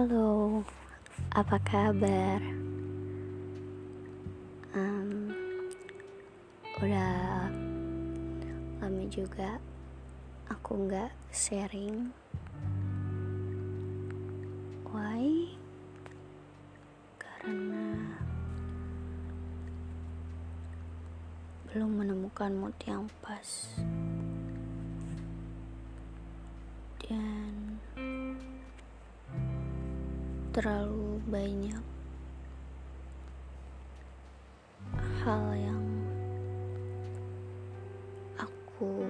Halo, apa kabar? Um, udah lama juga aku nggak sharing. Why? Karena belum menemukan mood yang pas. Terlalu banyak hal yang aku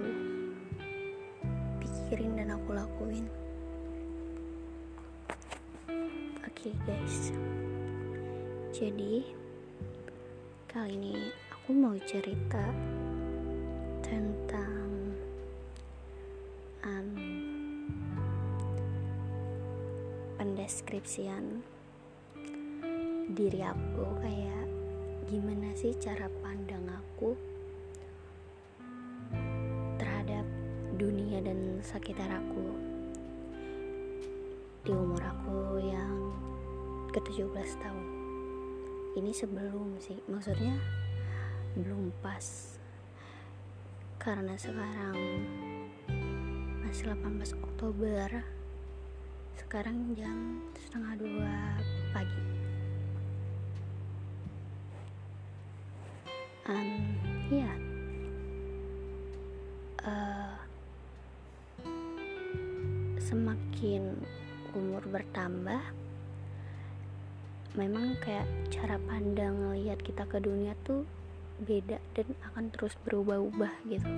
pikirin dan aku lakuin. Oke, okay, guys, jadi kali ini aku mau cerita tentang pendeskripsian diri aku kayak gimana sih cara pandang aku terhadap dunia dan sekitar aku? Di umur aku yang ke-17 tahun. Ini sebelum sih maksudnya belum pas. Karena sekarang masih 18 Oktober sekarang jam setengah dua pagi. Um, ya uh, semakin umur bertambah memang kayak cara pandang lihat kita ke dunia tuh beda dan akan terus berubah-ubah gitu.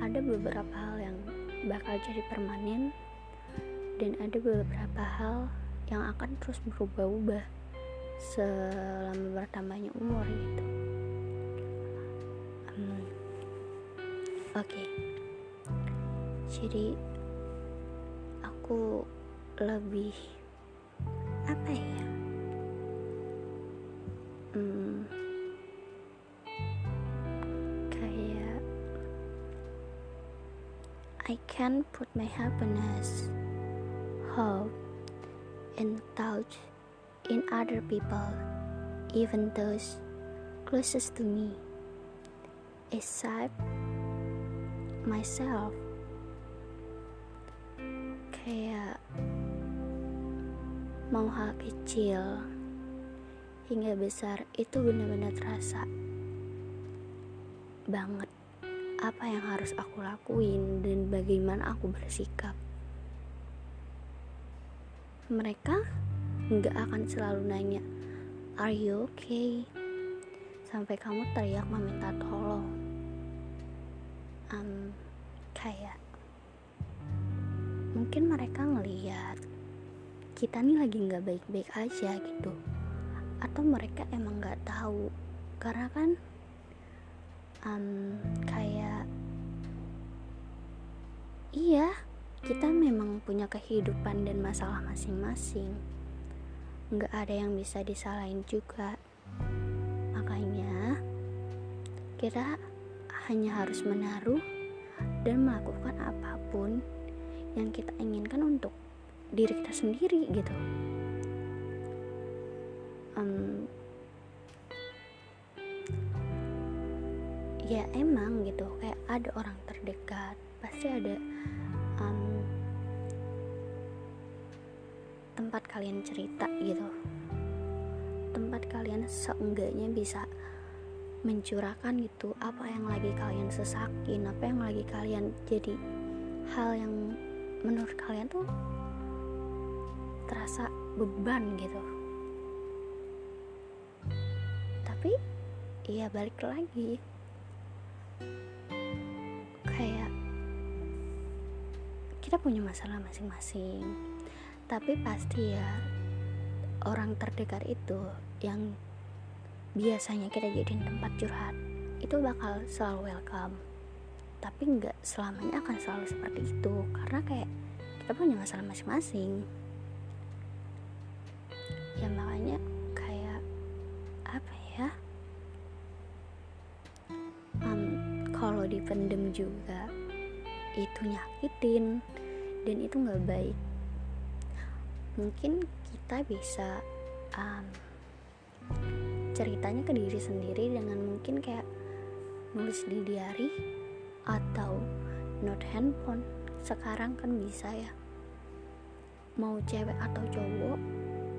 Ada beberapa hal yang bakal jadi permanen dan ada beberapa hal yang akan terus berubah-ubah selama bertambahnya umur gitu um, oke okay. jadi aku lebih apa ya hmm, kayak I can put my happiness hope and touch in other people, even those closest to me, except myself. Kayak mau hal kecil hingga besar itu benar-benar terasa banget apa yang harus aku lakuin dan bagaimana aku bersikap mereka nggak akan selalu nanya are you okay? Sampai kamu teriak meminta tolong. Um, kayak mungkin mereka ngeliat kita nih lagi nggak baik-baik aja gitu. Atau mereka emang nggak tahu. Karena kan um, kayak iya kita memang punya kehidupan dan masalah masing-masing. Nggak ada yang bisa disalahin juga. Makanya kita hanya harus menaruh dan melakukan apa pun yang kita inginkan untuk diri kita sendiri gitu. Um, ya emang gitu kayak ada orang terdekat pasti ada tempat kalian cerita gitu. Tempat kalian seenggaknya bisa mencurahkan gitu apa yang lagi kalian sesakin apa yang lagi kalian jadi hal yang menurut kalian tuh terasa beban gitu. Tapi iya balik lagi. Kayak kita punya masalah masing-masing tapi pasti ya orang terdekat itu yang biasanya kita jadiin tempat curhat itu bakal selalu welcome. Tapi nggak selamanya akan selalu seperti itu karena kayak kita punya masalah masing-masing. Ya makanya kayak apa ya? Um, kalau dipendem juga itu nyakitin dan itu nggak baik mungkin kita bisa um, ceritanya ke diri sendiri dengan mungkin kayak nulis di diary atau note handphone. Sekarang kan bisa ya. Mau cewek atau cowok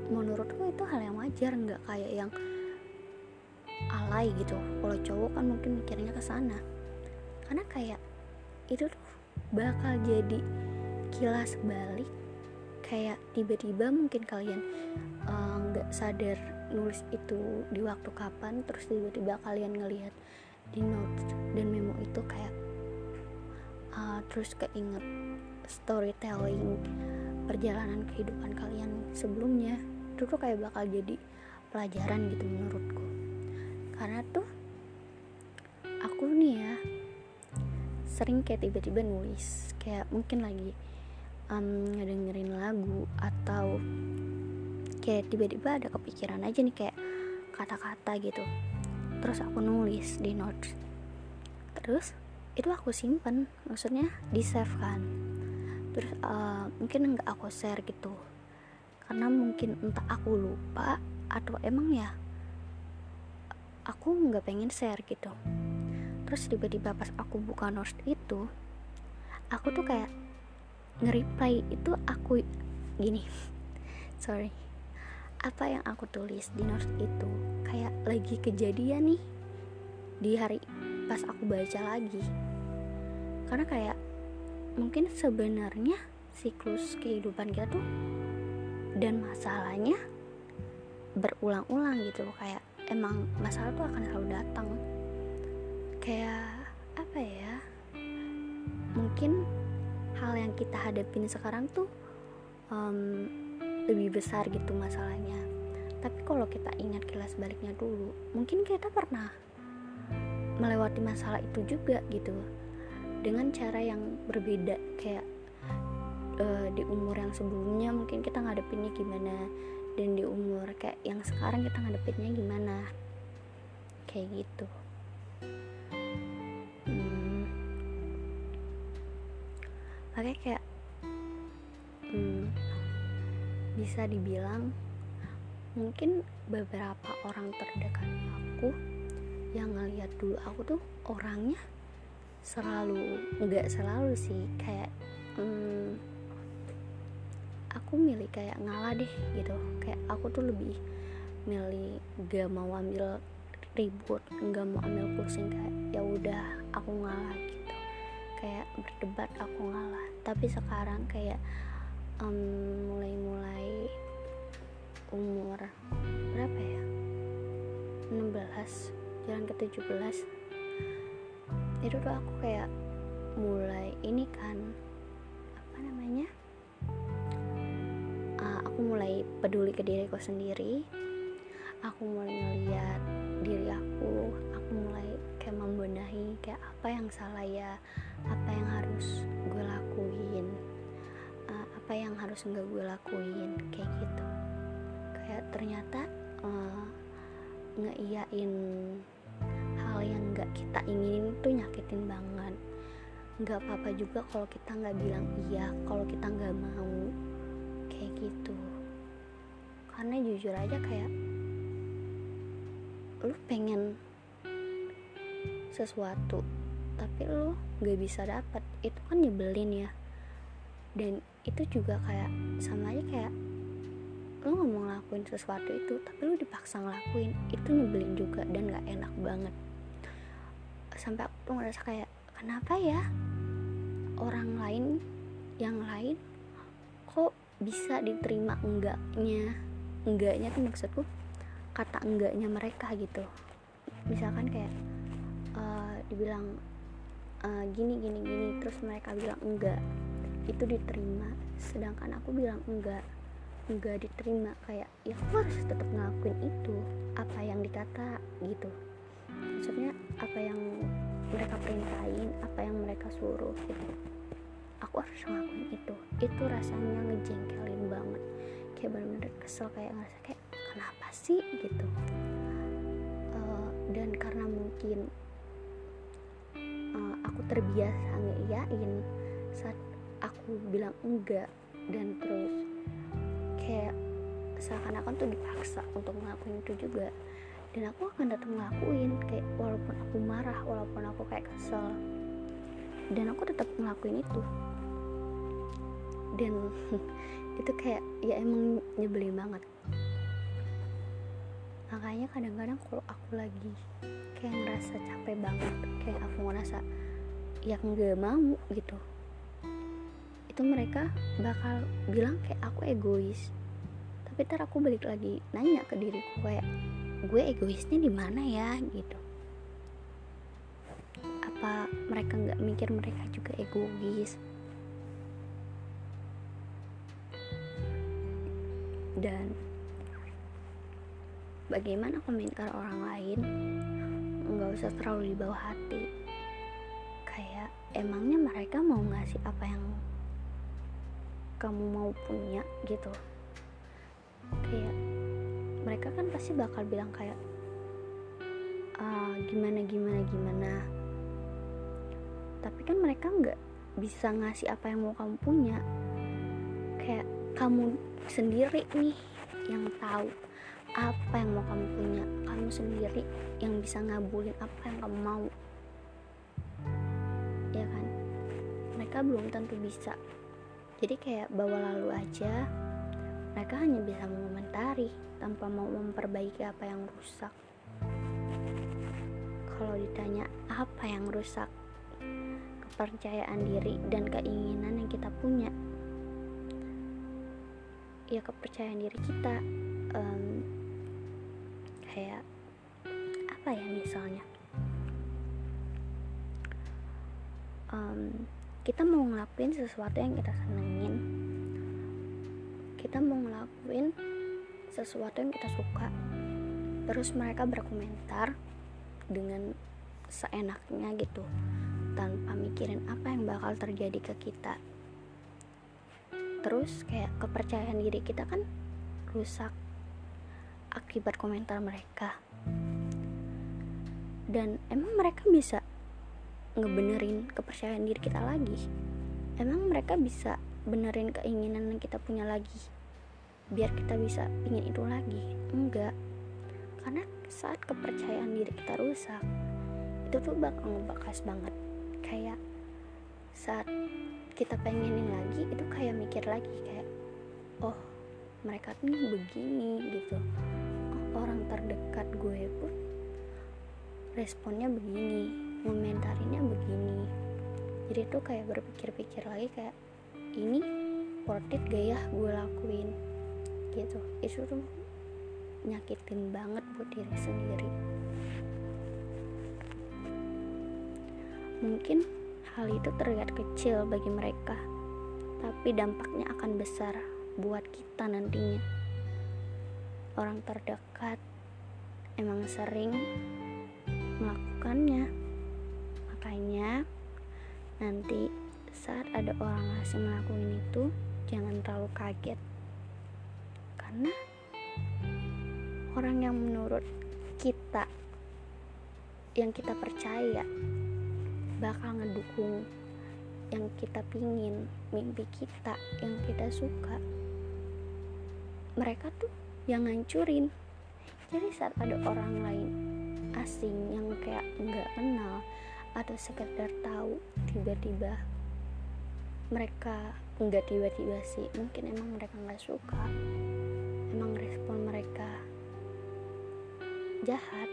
menurutku itu hal yang wajar nggak kayak yang alay gitu. Kalau cowok kan mungkin mikirnya ke sana. Karena kayak itu tuh bakal jadi kilas balik kayak tiba-tiba mungkin kalian eh, nggak uh, sadar nulis itu di waktu kapan terus tiba-tiba kalian ngelihat di notes dan memo itu kayak uh, terus keinget storytelling perjalanan kehidupan kalian sebelumnya itu tuh kayak bakal jadi pelajaran gitu menurutku. Karena tuh aku nih ya sering kayak tiba-tiba nulis kayak mungkin lagi um, ngedengerin lagu atau kayak tiba-tiba ada kepikiran aja nih kayak kata-kata gitu. Terus aku nulis di notes. Terus itu aku simpen maksudnya di save kan. Terus uh, mungkin nggak aku share gitu. Karena mungkin entah aku lupa atau emang ya aku nggak pengen share gitu. Terus tiba-tiba pas aku buka notes itu aku tuh kayak nge-reply itu aku gini sorry apa yang aku tulis di notes itu? Kayak lagi kejadian nih di hari pas aku baca lagi. Karena kayak mungkin sebenarnya siklus kehidupan kita tuh dan masalahnya berulang-ulang gitu kayak emang masalah tuh akan selalu datang. Kayak apa ya? Mungkin hal yang kita hadapin sekarang tuh um, lebih besar gitu masalahnya. Tapi kalau kita ingat kilas baliknya dulu mungkin kita pernah melewati masalah itu juga gitu. Dengan cara yang berbeda kayak uh, di umur yang sebelumnya mungkin kita ngadepinnya gimana dan di umur kayak yang sekarang kita ngadepinnya gimana. Kayak gitu makanya kayak hmm, bisa dibilang mungkin beberapa orang terdekat aku yang ngeliat dulu aku tuh orangnya selalu nggak selalu sih kayak hmm, aku milih kayak ngalah deh gitu. Kayak aku tuh lebih milih gak mau ambil ribut nggak mau ambil pusing kayak ya udah aku ngalah gitu. Kayak berdebat aku ngalah tapi sekarang kayak um, mulai-mulai umur berapa ya? 16 jalan ke 17 itu tuh aku kayak mulai ini kan apa namanya? Uh, aku mulai peduli ke diriku sendiri. Aku mulai ngeliat diri aku aku mulai kayak membenahi kayak apa yang salah ya apa yang harus gue lakuin uh, apa yang harus nggak gue lakuin kayak gitu. Kayak ternyata uh, ngeiyain hal yang nggak kita inginin tuh nyakitin banget. Nggak apa-apa juga kalau kita nggak bilang iya kalau kita nggak mau kayak gitu. Karena jujur aja kayak lu pengen sesuatu tapi lo gak bisa dapat itu kan nyebelin ya. Dan itu juga kayak sama aja kayak lo nggak mau ngelakuin sesuatu itu tapi lo dipaksa ngelakuin itu nyebelin juga dan gak enak banget. Sampai aku tuh ngerasa kayak kenapa ya orang lain yang lain kok bisa diterima enggaknya? Enggaknya tuh maksudku kata enggaknya mereka gitu. Misalkan kayak uh, dibilang uh, gini gini gini terus mereka bilang enggak itu diterima. Sedangkan aku bilang enggak enggak diterima. Kayak ya aku harus tetap ngelakuin itu apa yang dikata gitu. Maksudnya apa yang mereka perintahin apa yang mereka suruh gitu. Aku harus ngelakuin itu. Itu rasanya ngejengkelin banget. Kayak bener-bener kesel kayak ngerasa kayak kenapa sih? gitu. Uh, dan karena mungkin uh, aku terbiasa ngeiyain saat aku bilang enggak dan terus kayak seakan-akan tuh dipaksa untuk ngelakuin itu juga. Dan aku akan tetap ngelakuin kayak walaupun aku marah walaupun aku kayak kesel. Dan aku tetap ngelakuin itu. Dan itu kayak ya emang nyebelin banget makanya kadang-kadang kalau aku lagi kayak ngerasa capek banget kayak aku ngerasa ya nggak mau gitu itu mereka bakal bilang kayak aku egois. Tapi ntar aku balik lagi nanya ke diriku kayak gue egoisnya di mana ya? gitu. Apa mereka nggak mikir mereka juga egois? Dan bagaimana komentar orang lain? Nggak usah terlalu dibawa hati. Kayak emangnya mereka mau ngasih apa yang kamu mau punya? gitu. Kayak mereka kan pasti bakal bilang kayak ah, gimana gimana gimana. Tapi kan mereka nggak bisa ngasih apa yang mau kamu punya. Kayak kamu sendiri nih yang tahu apa yang mau kamu punya? Kamu sendiri yang bisa ngabulin apa yang kamu mau. Ya kan? Mereka belum tentu bisa. Jadi kayak bawa lalu aja. Mereka hanya bisa mengomentari tanpa mau memperbaiki apa yang rusak. Kalau ditanya apa yang rusak? Kepercayaan diri dan keinginan yang kita punya. Ya kepercayaan diri kita um, kayak apa ya misalnya? Um, kita mau ngelakuin sesuatu yang kita senengin. Kita mau ngelakuin sesuatu yang kita suka. Terus mereka berkomentar dengan seenaknya gitu tanpa mikirin apa yang bakal terjadi ke kita. Terus kayak kepercayaan diri kita kan rusak akibat komentar mereka. Dan emang mereka bisa ngebenerin kepercayaan diri kita lagi? Emang mereka bisa benerin keinginan yang kita punya lagi? Biar kita bisa ingin itu lagi? Enggak. Karena saat kepercayaan diri kita rusak itu tuh bakal ngebakas banget. Kayak saat kita pengenin lagi itu kayak mikir lagi kayak oh mereka nih begini gitu responnya begini komentarinya begini. Jadi tuh kayak berpikir-pikir lagi kayak ini worth it gak ya gue lakuin? Gitu. Itu tuh nyakitin banget buat diri sendiri. Mungkin Hal itu terlihat kecil bagi mereka, tapi dampaknya akan besar buat kita nantinya. Orang terdekat emang sering melakukannya, makanya nanti saat ada orang asing melakukan itu, jangan terlalu kaget, karena orang yang menurut kita yang kita percaya bakal ngedukung yang kita pingin mimpi kita yang kita suka. Mereka tuh yang ngancurin. Jadi saat ada orang lain asing yang kayak nggak kenal atau sekedar tahu tiba-tiba mereka nggak tiba-tiba sih mungkin emang mereka nggak suka emang respon mereka jahat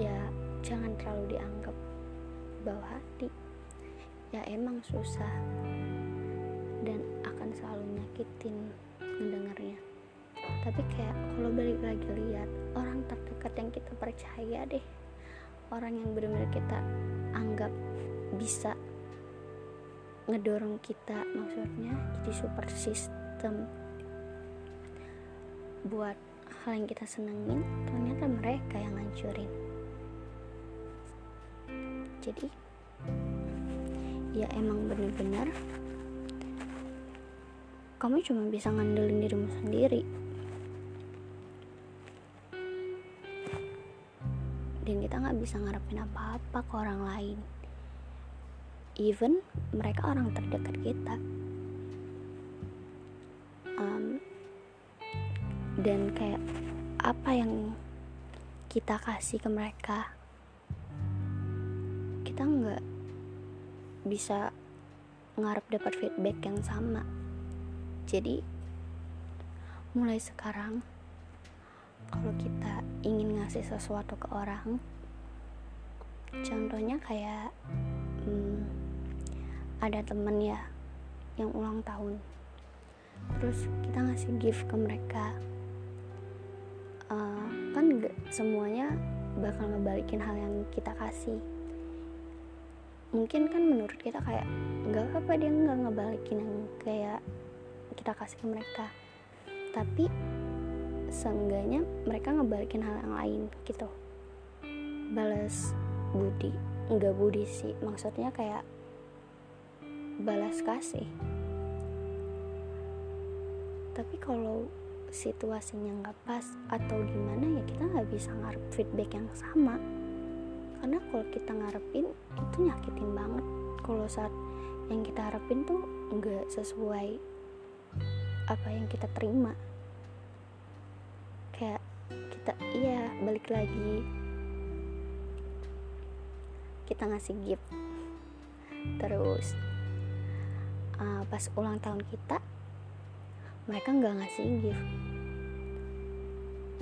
ya jangan terlalu dianggap bawah hati. Ya emang susah dan akan selalu nyakitin mendengarnya tapi kayak kalau balik lagi lihat orang terdekat yang kita percaya deh orang yang benar-benar kita anggap bisa ngedorong kita maksudnya jadi super system buat hal yang kita senengin ternyata mereka yang ngancurin. Jadi ya emang bener-bener kamu cuma bisa ngandelin dirimu sendiri dan kita nggak bisa ngarepin apa-apa ke orang lain. Even mereka orang terdekat kita. Um, dan kayak apa yang kita kasih ke mereka kita nggak bisa ngarep dapat feedback yang sama. Jadi mulai sekarang kalau kita ingin ngasih sesuatu ke orang contohnya kayak hmm, ada temen ya yang ulang tahun. Terus kita ngasih gift ke mereka. Uh, kan gak semuanya bakal ngebalikin hal yang kita kasih. Mungkin kan menurut kita kayak nggak apa dia nggak ngebalikin yang kayak kita kasih ke mereka. Tapi seenggaknya mereka ngebalikin hal yang lain gitu. Balas budi. Nggak budi sih maksudnya kayak balas kasih. Tapi kalau situasinya nggak pas atau gimana ya kita nggak bisa ngarep feedback yang sama. Karena kalau kita ngarepin itu nyakitin banget. Kalau saat yang kita harapin tuh nggak sesuai apa yang kita terima kita iya balik lagi. Kita ngasih gift. Terus uh, pas ulang tahun kita mereka nggak ngasih gift.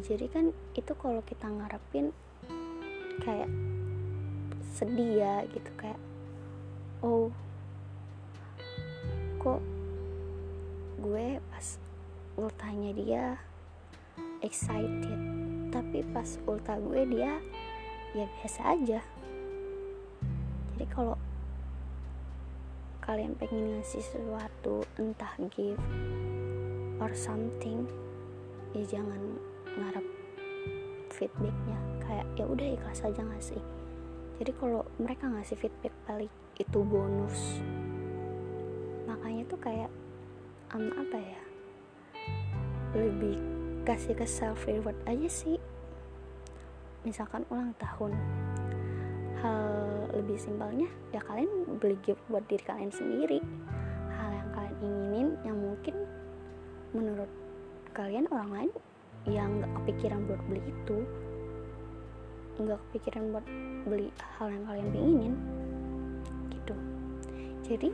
Jadi kan itu kalau kita ngarepin kayak sedih ya gitu kayak oh kok gue pas ultanya dia excited tapi pas ulta gue dia ya biasa aja. Jadi kalau kalian pengen ngasih sesuatu entah gift or something ya jangan ngarep feedbacknya. Kayak ya udah ikhlas aja ngasih. Jadi kalau mereka ngasih feedback balik itu bonus. Makanya tuh kayak um, apa ya lebih kasih ke self reward aja sih misalkan ulang tahun. Hal lebih simpelnya ya kalian beli gift buat diri kalian sendiri. Hal yang kalian inginin yang mungkin menurut kalian orang lain yang nggak kepikiran buat beli itu. Nggak kepikiran buat beli hal yang kalian inginin gitu. Jadi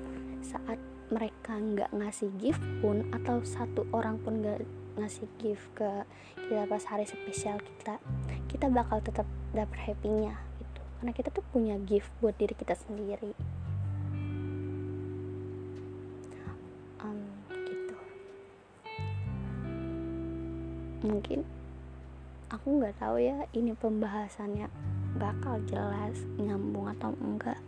saat mereka nggak ngasih gift pun atau satu orang pun nggak ngasih gift ke kita pas hari spesial kita kita bakal tetap dapet happy-nya gitu. Karena kita tuh punya gift buat diri kita sendiri. Um, gitu. Mungkin aku nggak tahu ya ini pembahasannya bakal jelas nyambung atau enggak.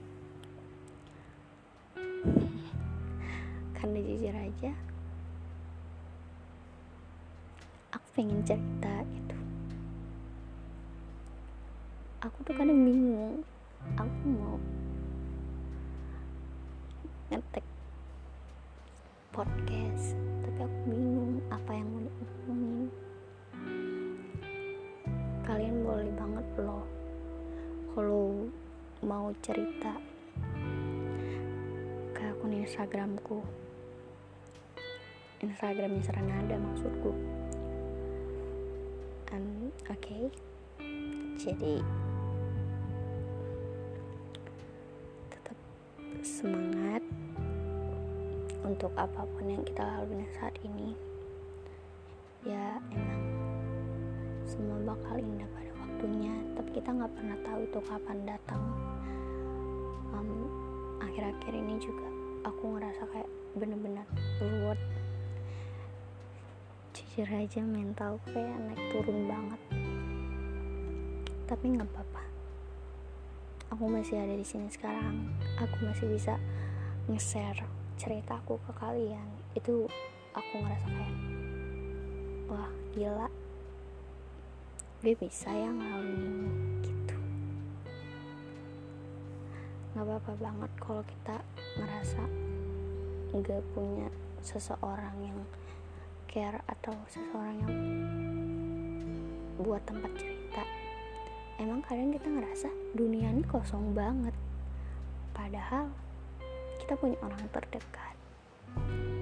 Karena jujur aja pengen cerita gitu. Aku tuh kadang bingung. Aku mau ngetek podcast tapi aku bingung apa yang mau diomongin. Kalian boleh banget loh kalau mau cerita ke akun instagramku. Instagramnya Serenada maksudku oke. Okay. jadi tetap semangat untuk apa pun yang kita lalui saat ini. Ya emang semua bakal indah pada waktunya tapi kita nggak pernah tahu itu kapan datang. Um, akhir-akhir ini juga aku ngerasa kayak bener-bener reward jujur aja mental kayak naik turun banget. Tapi nggak apa-apa. Aku masih ada di sini sekarang. Aku masih bisa nge-share ceritaku ke kalian. Itu aku ngerasa kayak wah gila. Gue bisa ya ngalamin gitu. Nggak apa-apa banget kalau kita ngerasa nggak punya seseorang yang care atau seseorang yang buat tempat cerita emang kadang kita ngerasa dunia ini kosong banget. Padahal kita punya orang terdekat.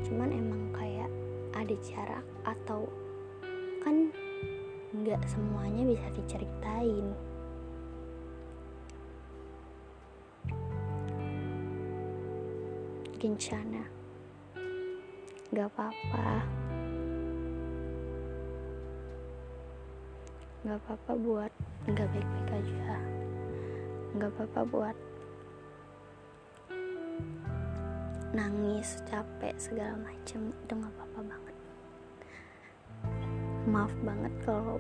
Cuman emang kayak ada jarak atau kan nggak semuanya bisa diceritain. Kencana Gak apa-apa Gak apa-apa buat Gak baik-baik aja. Gak apa-apa buat Nangis, capek, segala macam Itu gak apa-apa banget. Maaf banget kalau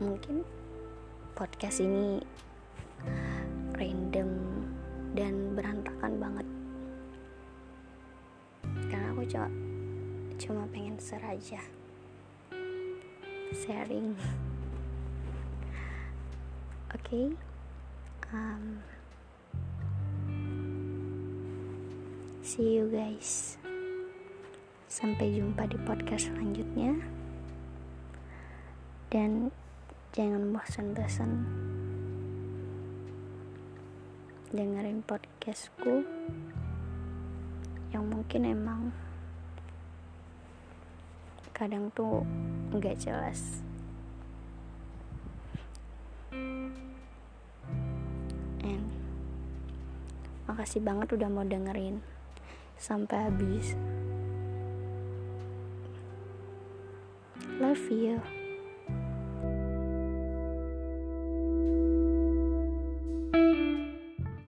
Mungkin Podcast ini Random Dan berantakan banget. Aku cuma cuma pengen share aja. Sharing okay? um, see you guys. Sampai jumpa di podcast selanjutnya. Dan jangan bosan-bosan dengerin podcastku yang mungkin emang kadang tuh nggak jelas makasih banget udah mau dengerin. Sampai habis. Love you